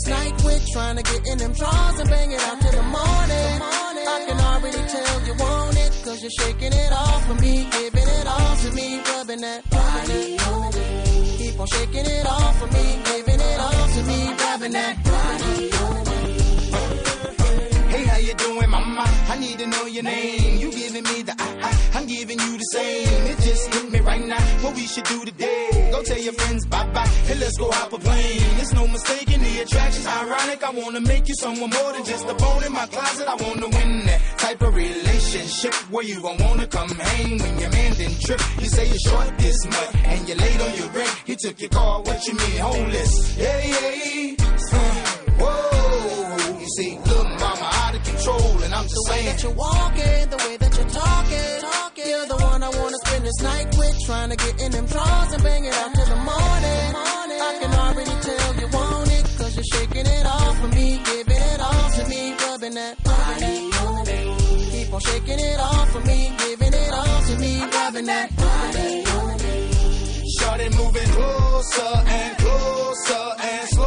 this night with, trying to get in them drawers and bang it out till the morning. I can already tell you want it, cause you're shaking it off for me, giving it all to me, rubbing that body on me. Keep on shaking it off for me, giving it all to me, rubbing that body on me. Hey, you doing, mama? I need to know your name. You giving me the I, I, I'm giving you the same. It just hit me right now. What we should do today? Go tell your friends bye bye, and let's go hop a plane. It's no mistaking the attraction's ironic. I wanna make you someone more than just a bone in my closet. I wanna win that type of relationship where you gon' wanna come hang when your man didn't trip. You say you're short this much, and you're late on your rent. He took your car. What you mean, homeless? Yeah, yeah. Uh, whoa, you see, The way that you're walking, the way that you're talking. You're the one I wanna spend this night with, trying to get in them drawers and bang it out till the morning. I can already tell you want it, cause you're shaking it off for me, giving it all to me, rubbing that body on me. Keep on shaking it off for me, giving it all to me, rubbing that body on me. Started moving closer and closer and slower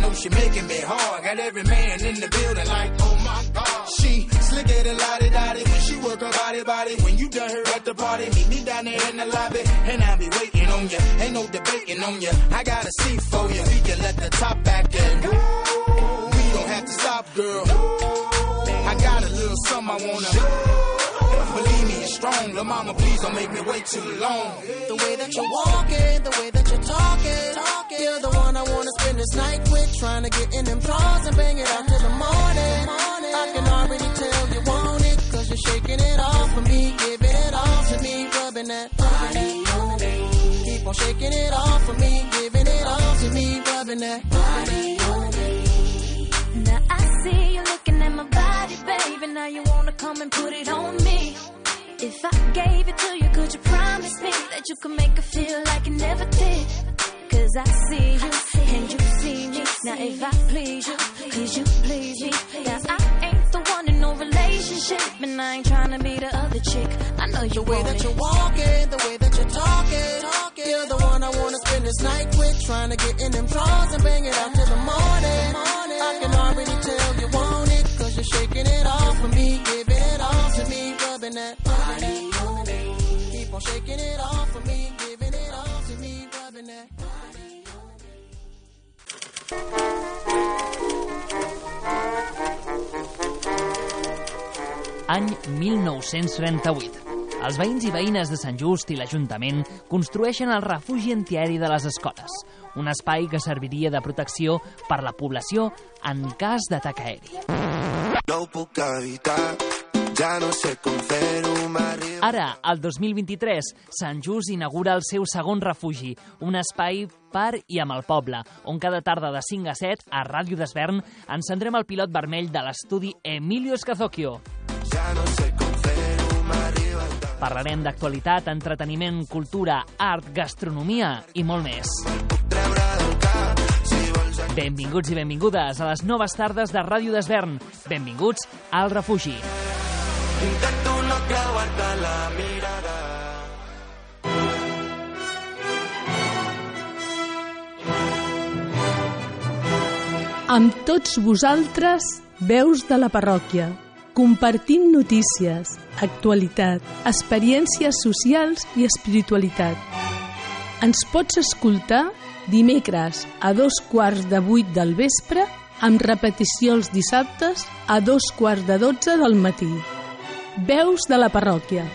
think she making me hard. Got every man in the building like, oh my god. She slicker than lottie dottie when she work her body body. When you done her at the party, meet me down there in the lobby, and I'll be waiting on you. Ain't no debating on you. I got a seat for you. We can let the top back go. We don't have to stop, girl. I got a little something I wanna. It's strong. Lil' mama, please don't make me wait too long. The way that you're walking, the way that you're talking, talking. You're the one I wanna spend this night with, trying to get in them drawers and bang it out till the morning. I can already tell you want it, cause you're shaking it off for me, giving it all to me, rubbing that body on me. Keep on shaking it off for me, giving it all to me, rubbing that body on. Now I see you looking at my body, baby. Now you wanna come and put it on me. If I gave it to you, could you promise me that you could make it feel like you never did? Cause I see you and you see me. Now if I please you, could you please me? Now I ain't the one in no relationship, and I ain't trying to be the other chick. I know you The way that you're walking, the way that you're talking, talking. You're the one I wanna spend this night with, trying to get in them drawers and bang it out till the morning. I can already tell you want it, cause you're shaking it off for me, giving it all to me, rubbing that on shaking it off for me, giving it all to me, rubbing that body. Any 1938. Els veïns i veïnes de Sant Just i l'Ajuntament construeixen el refugi antiaeri de les escoles, un espai que serviria de protecció per la població en cas d'atac aeri. No puc evitar, ja no sé com fer-ho, m'arriba... Ara, el 2023, Sant Just inaugura el seu segon refugi, un espai per i amb el poble, on cada tarda de 5 a 7, a Ràdio d'Esvern, encendrem el pilot vermell de l'estudi Emilio Escazocchio. Ja no sé com. Parlarem d'actualitat, entreteniment, cultura, art, gastronomia i molt més. Benvinguts i benvingudes a les noves tardes de Ràdio d'Esvern. Benvinguts al refugi. Intento Amb tots vosaltres, veus de la parròquia. Compartim notícies, actualitat, experiències socials i espiritualitat. Ens pots escoltar dimecres a dos quarts de vuit del vespre amb repetició els dissabtes a dos quarts de dotze del matí. Veus de la parròquia.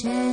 No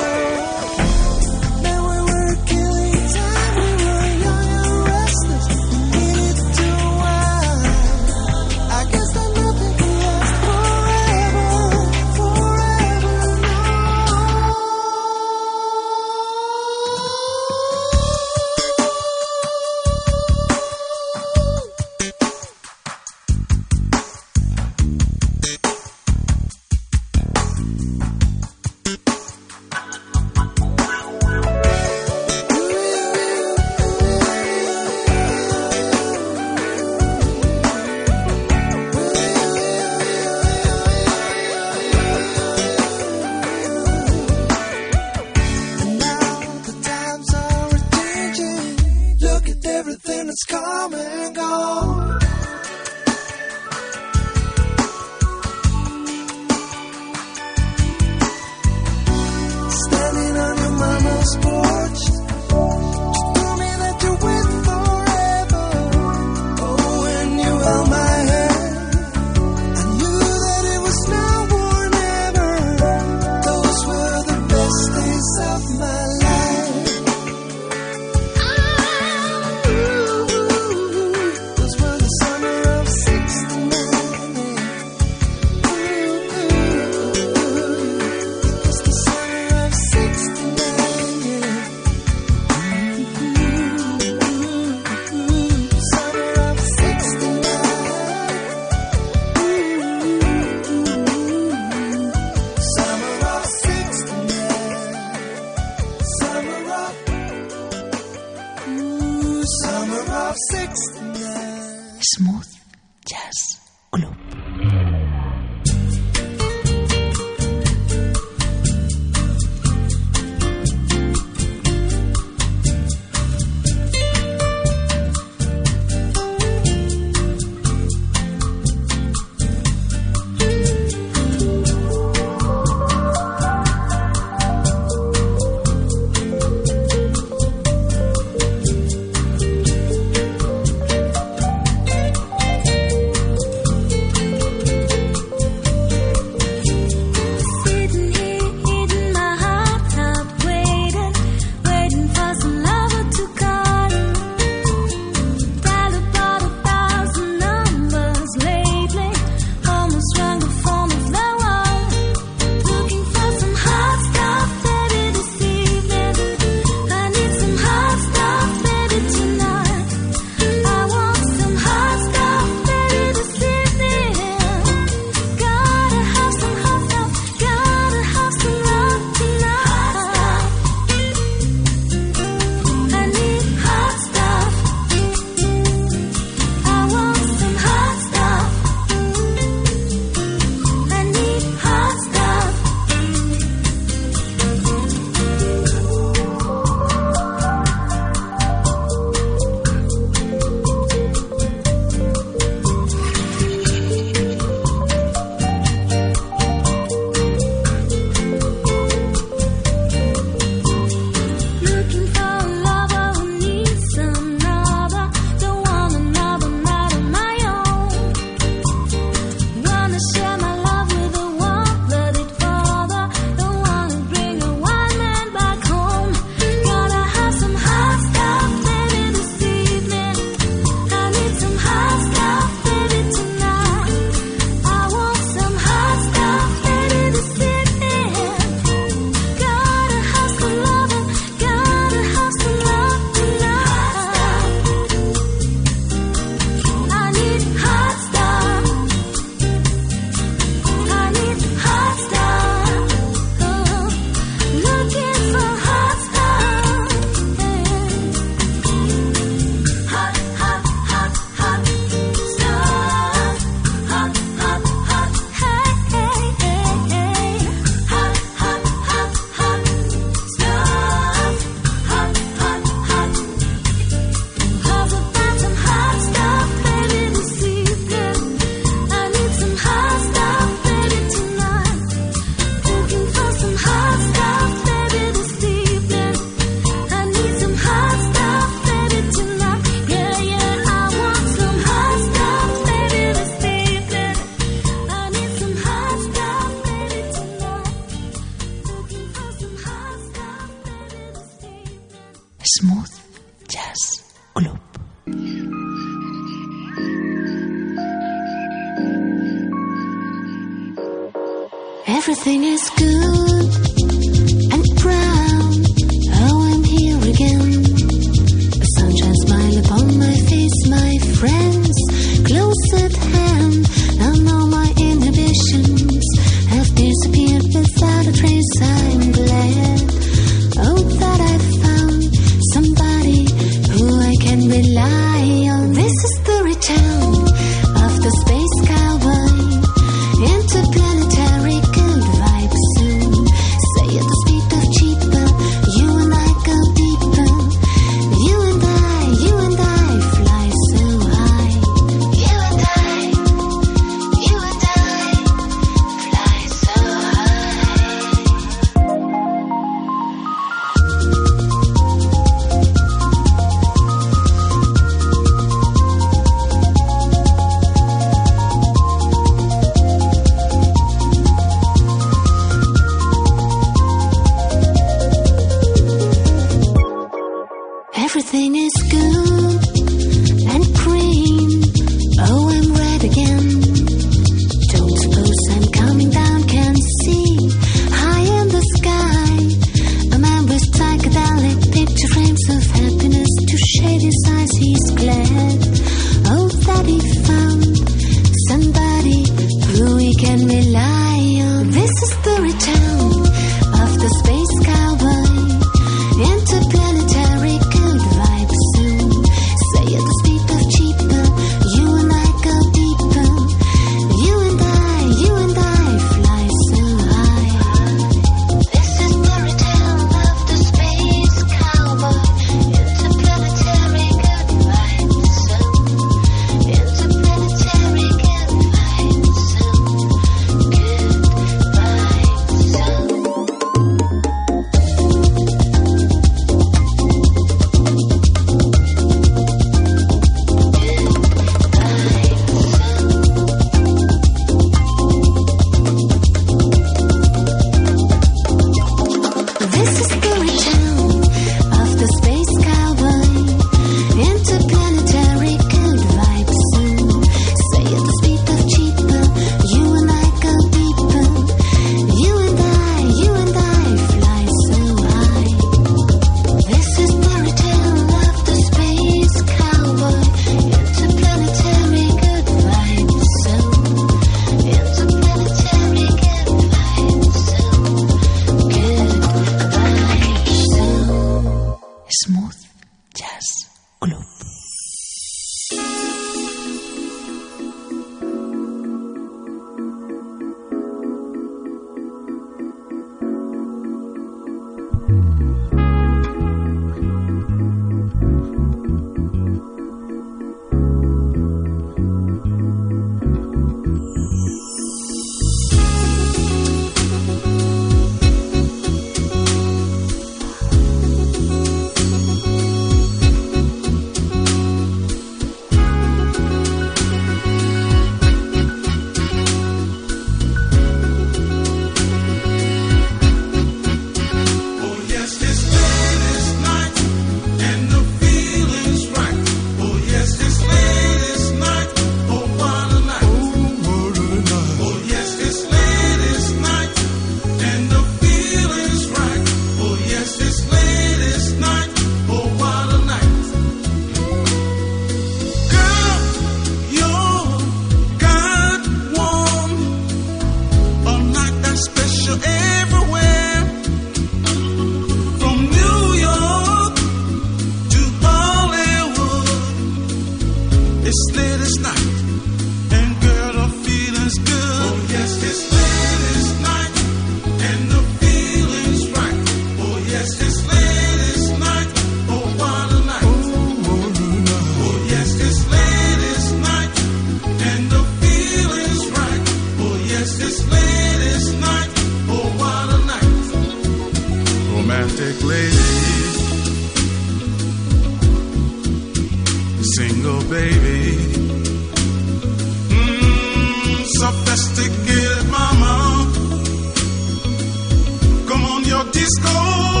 on,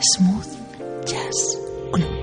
Smooth Jazz Club.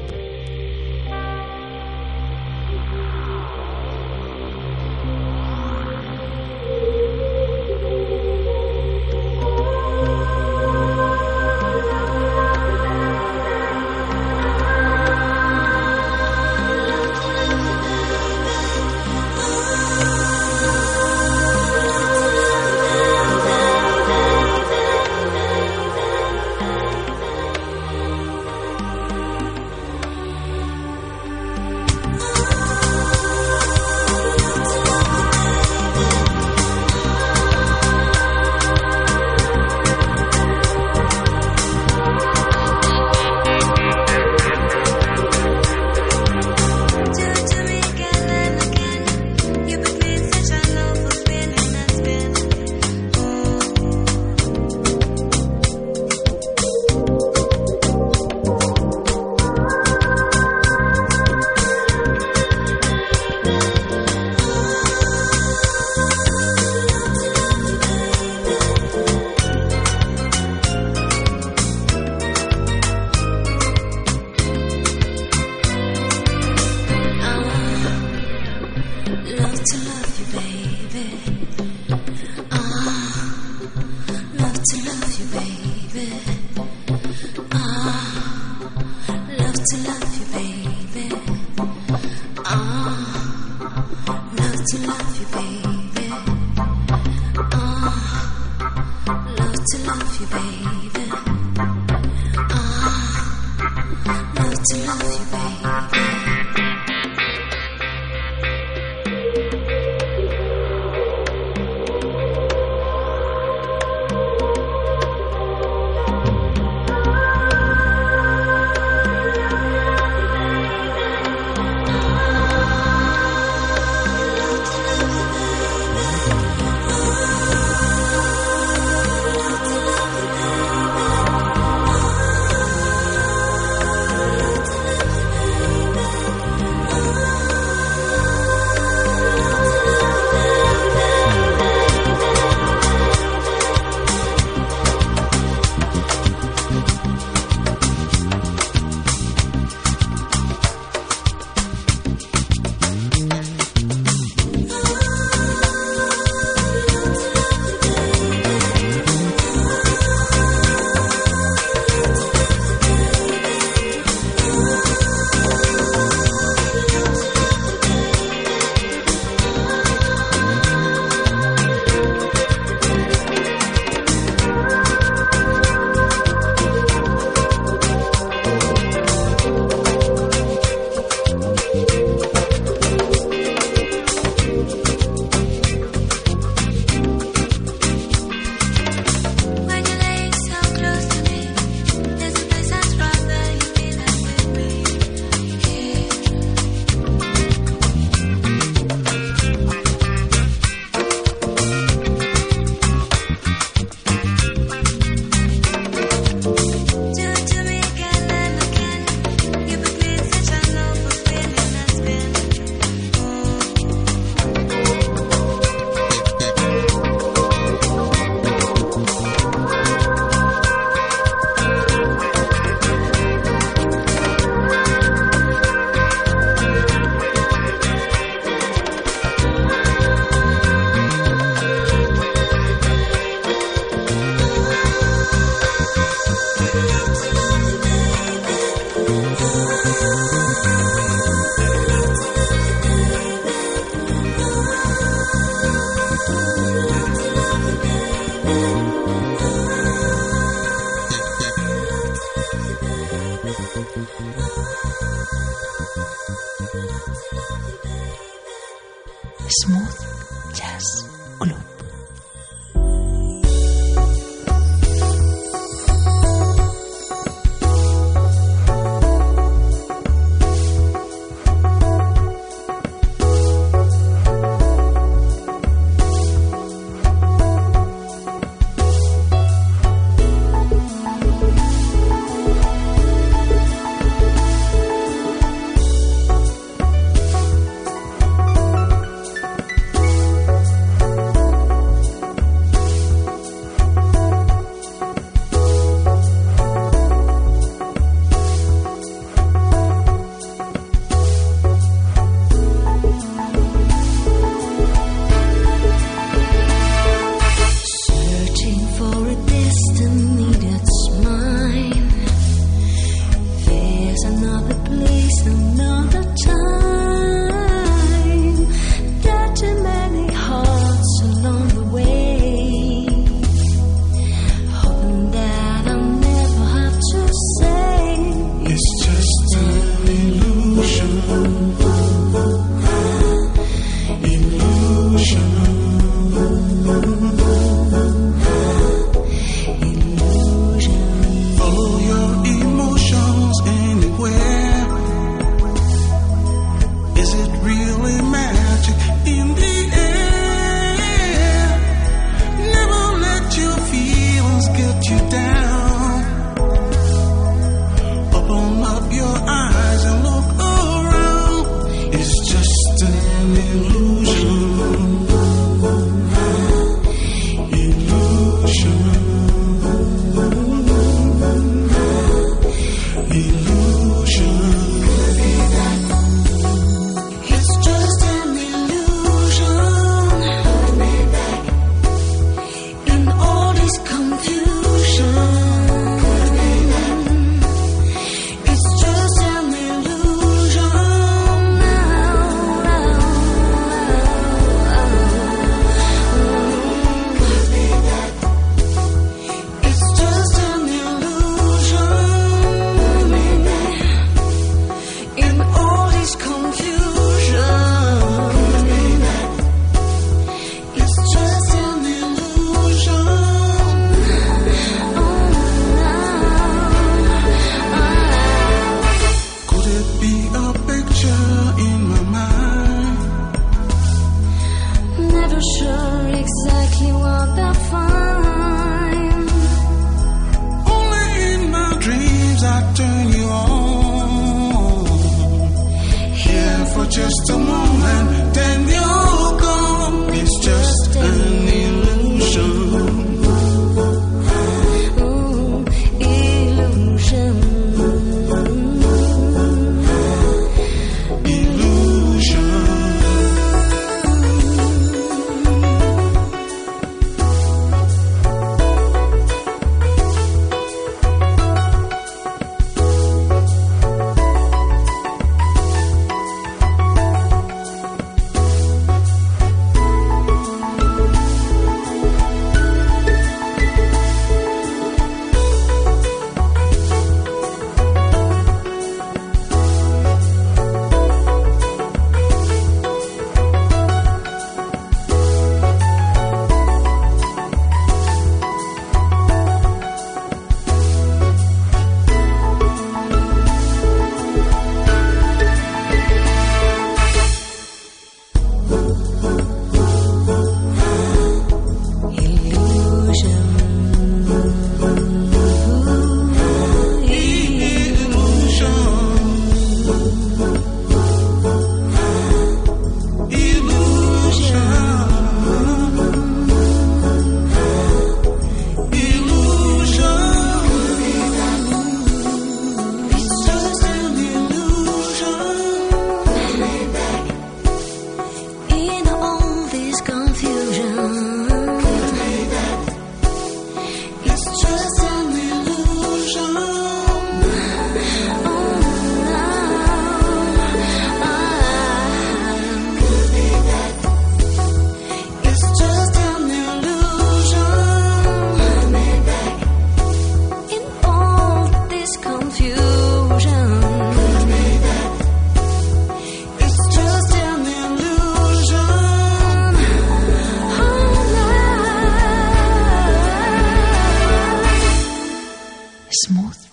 smooth.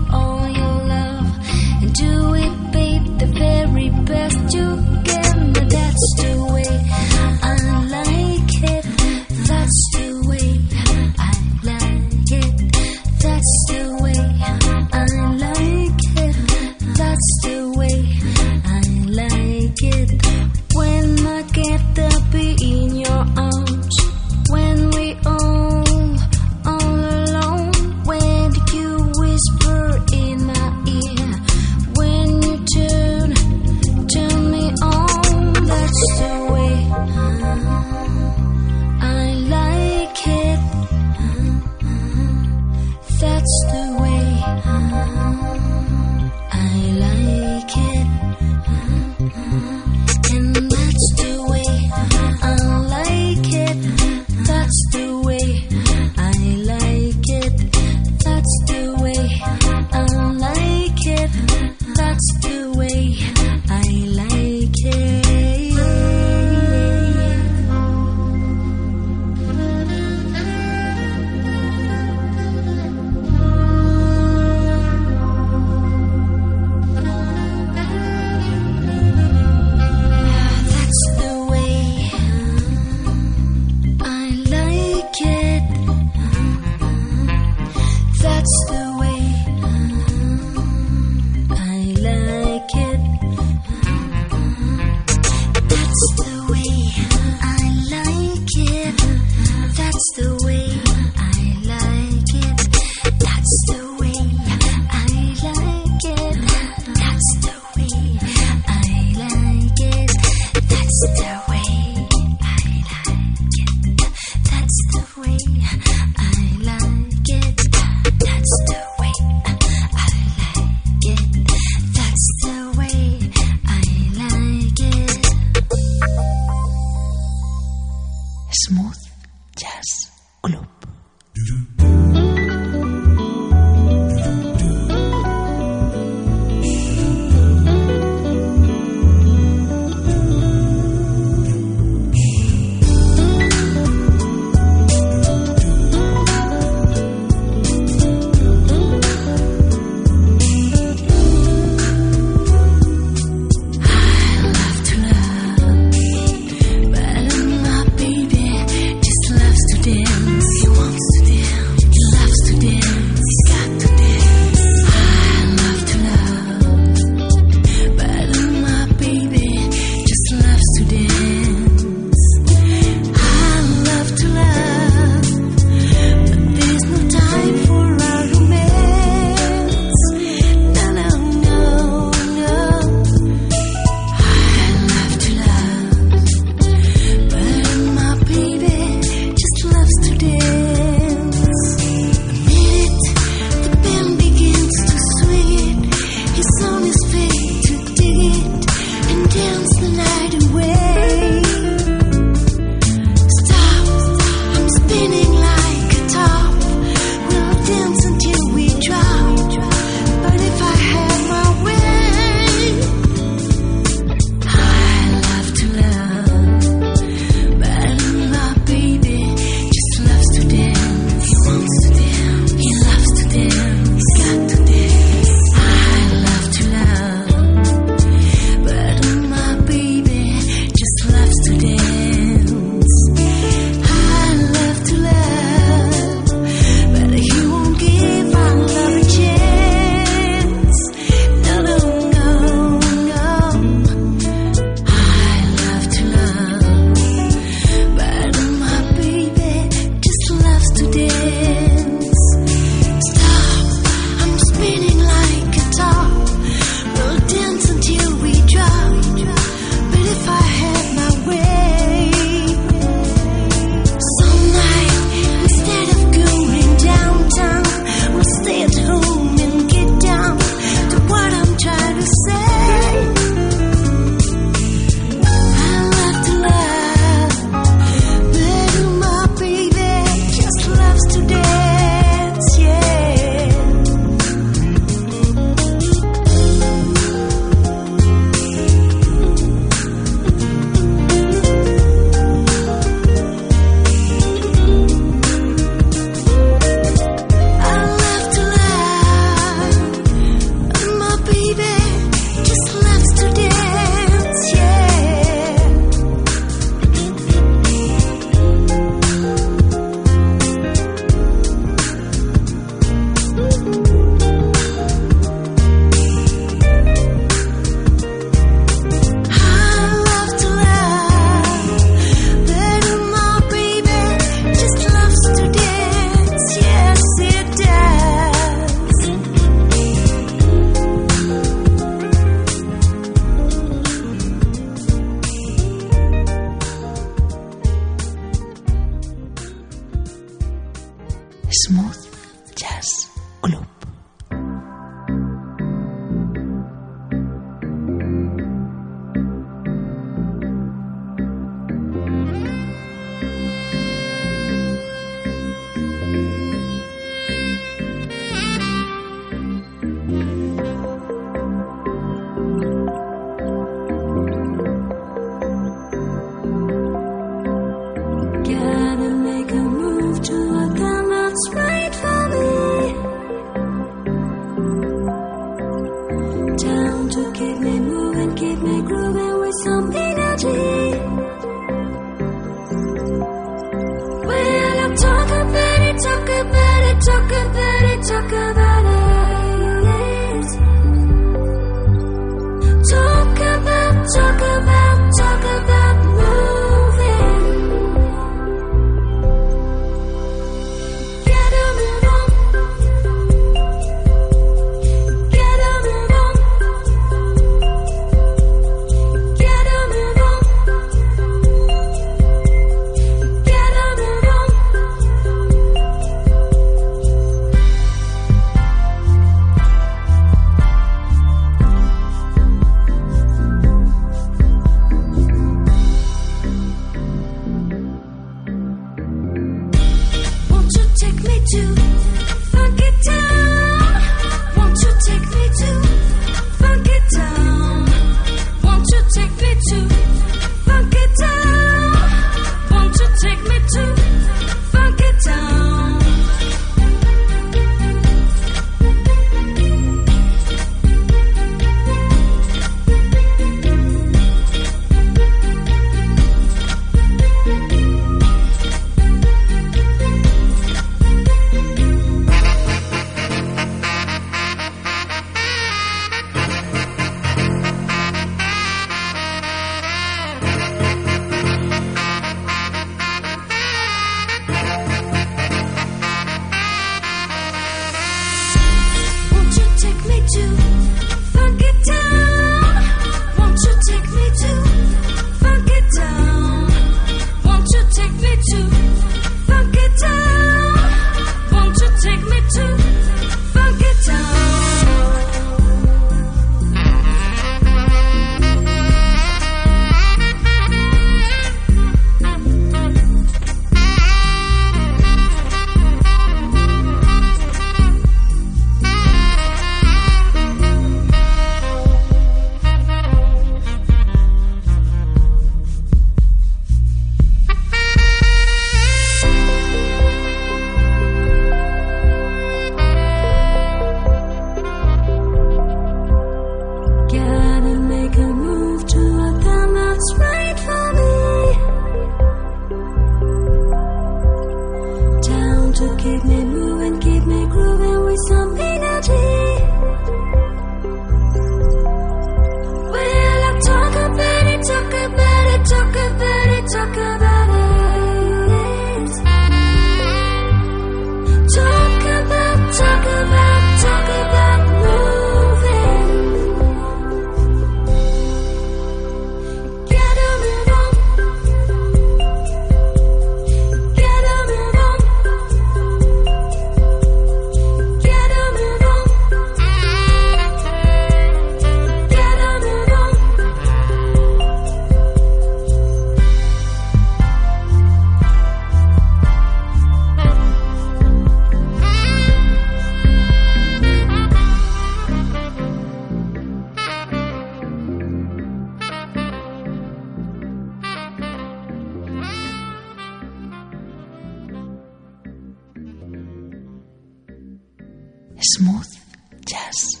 Smooth Jazz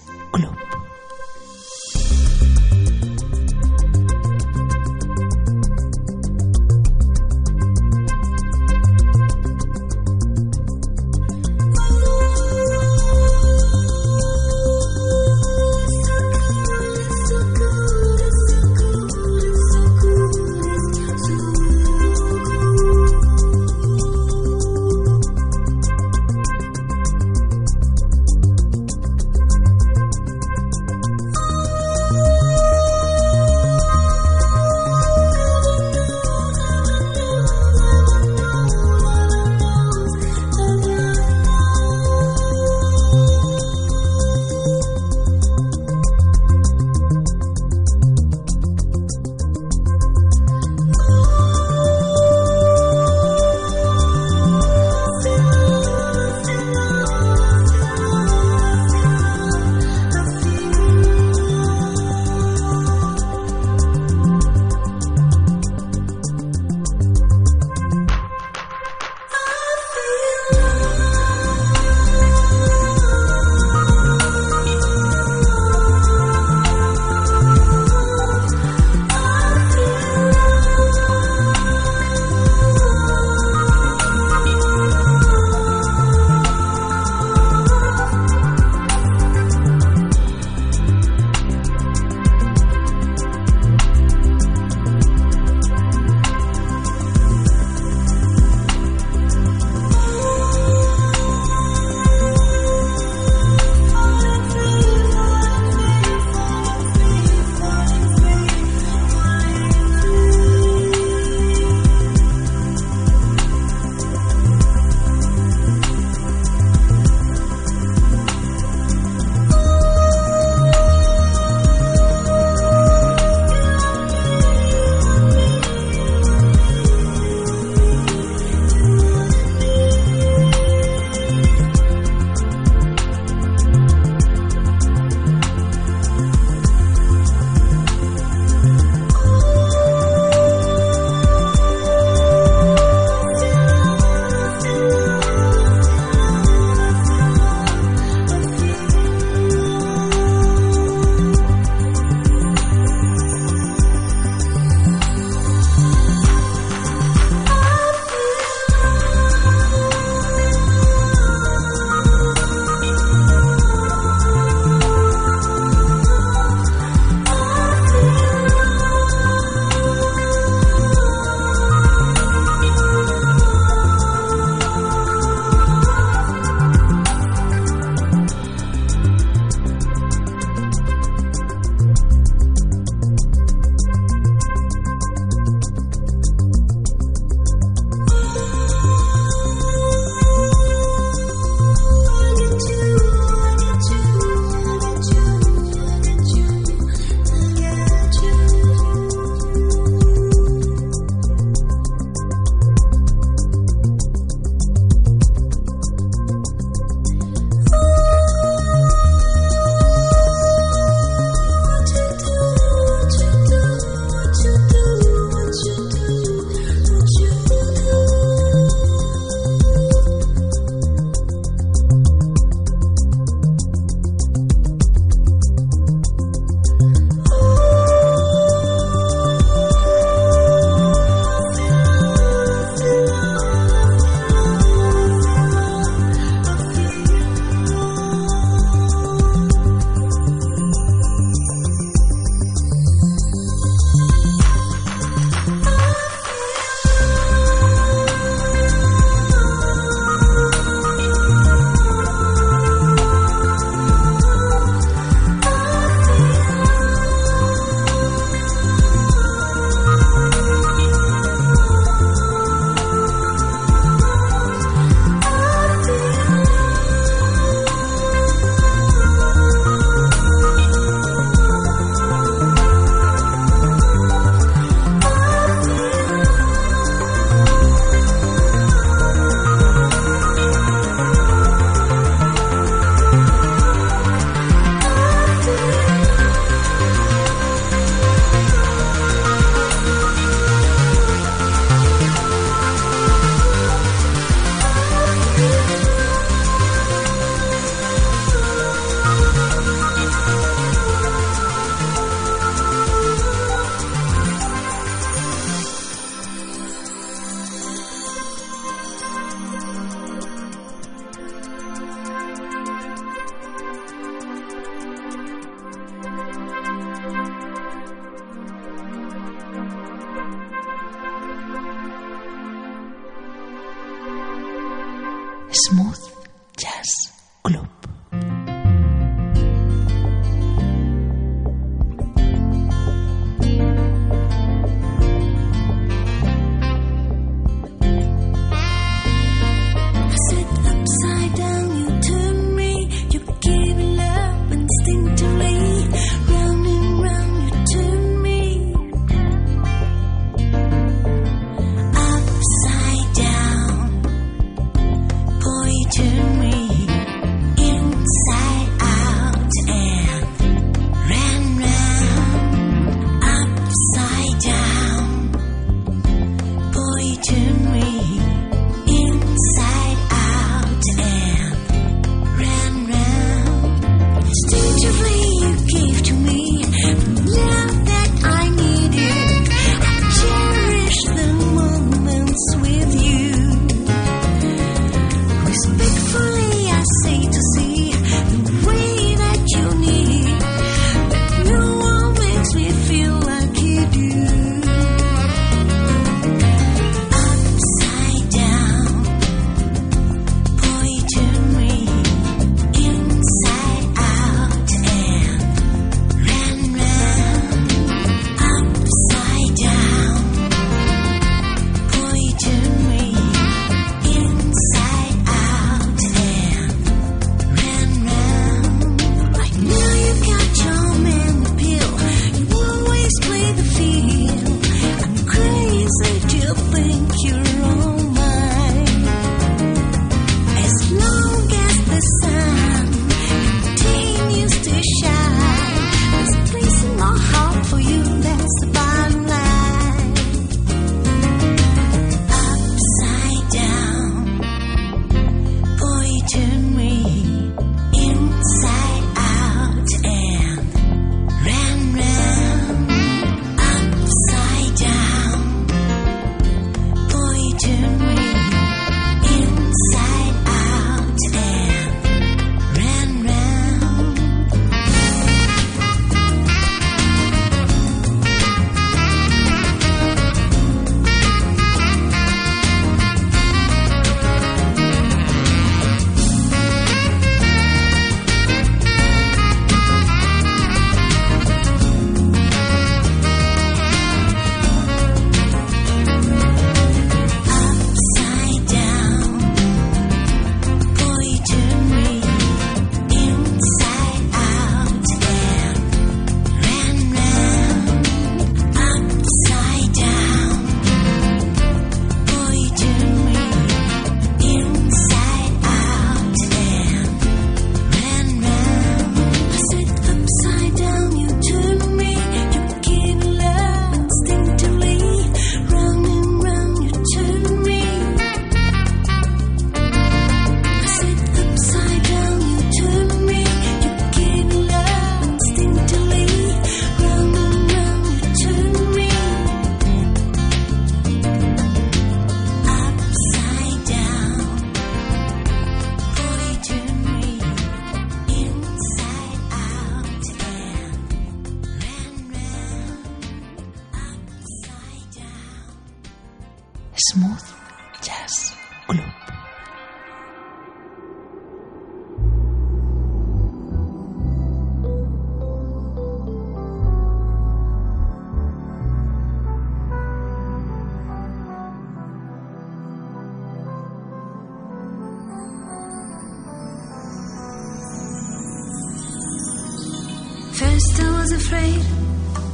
was afraid,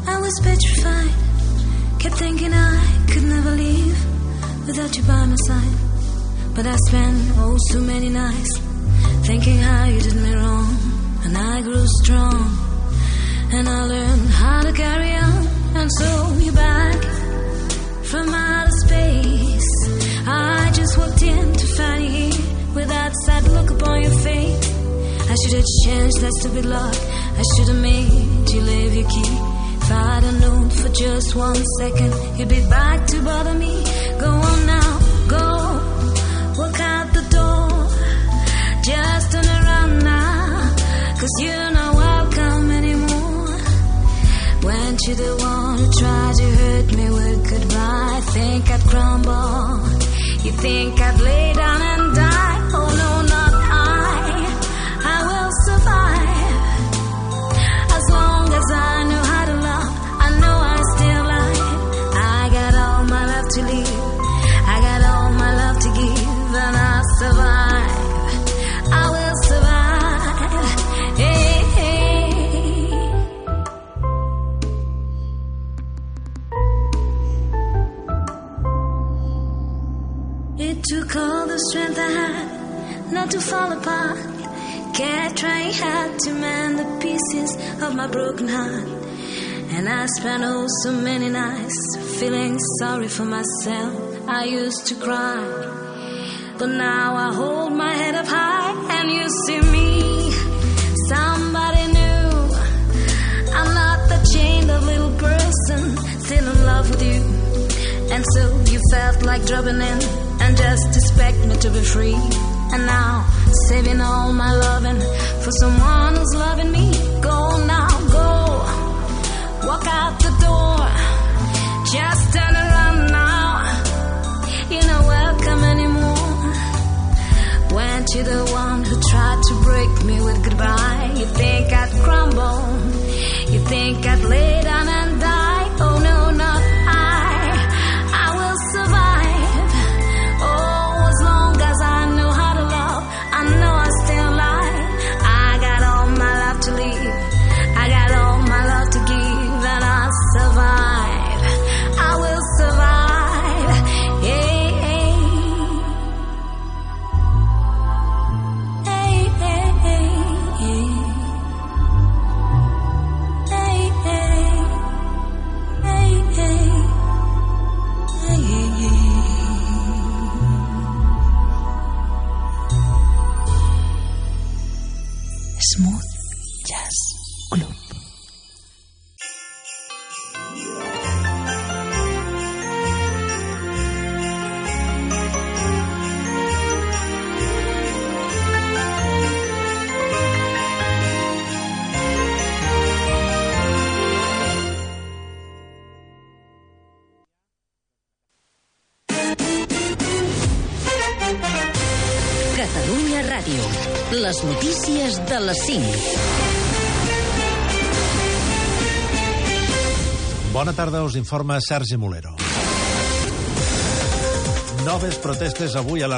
I was petrified. Kept thinking I could never leave without you by my side. But I spent oh so many nights thinking how you did me wrong. And I grew strong and I learned how to carry on. And so you're back from outer space. I just walked in to find you here with that sad look upon your face. I should have changed that stupid lock. I should have made you leave your key. If I'd have known for just one second, you'd be back to bother me. Go on now, go. Walk out the door. Just turn around now. Cause you're not welcome anymore. Weren't you the one who tried to hurt me with goodbye? Think I'd crumble. You think I'd lay down about I had not to fall apart. Can't try hard to mend the pieces of my broken heart. And I spent oh so many nights feeling sorry for myself. I used to cry, but now I hold my head up high and you see me. Somebody new. I'm not the chained up little person still in love with you. And so you felt like dropping in and just expect me to be free. And now saving all my loving for someone who's loving me. Go now, go. Walk out the door. Just turn around now. You're not welcome anymore. Weren't you the one who tried to break me with goodbye? You think I'd crumble? You think I'd lay down and die? Tarda, us informa Sergi Molero. Noves protestes avui a la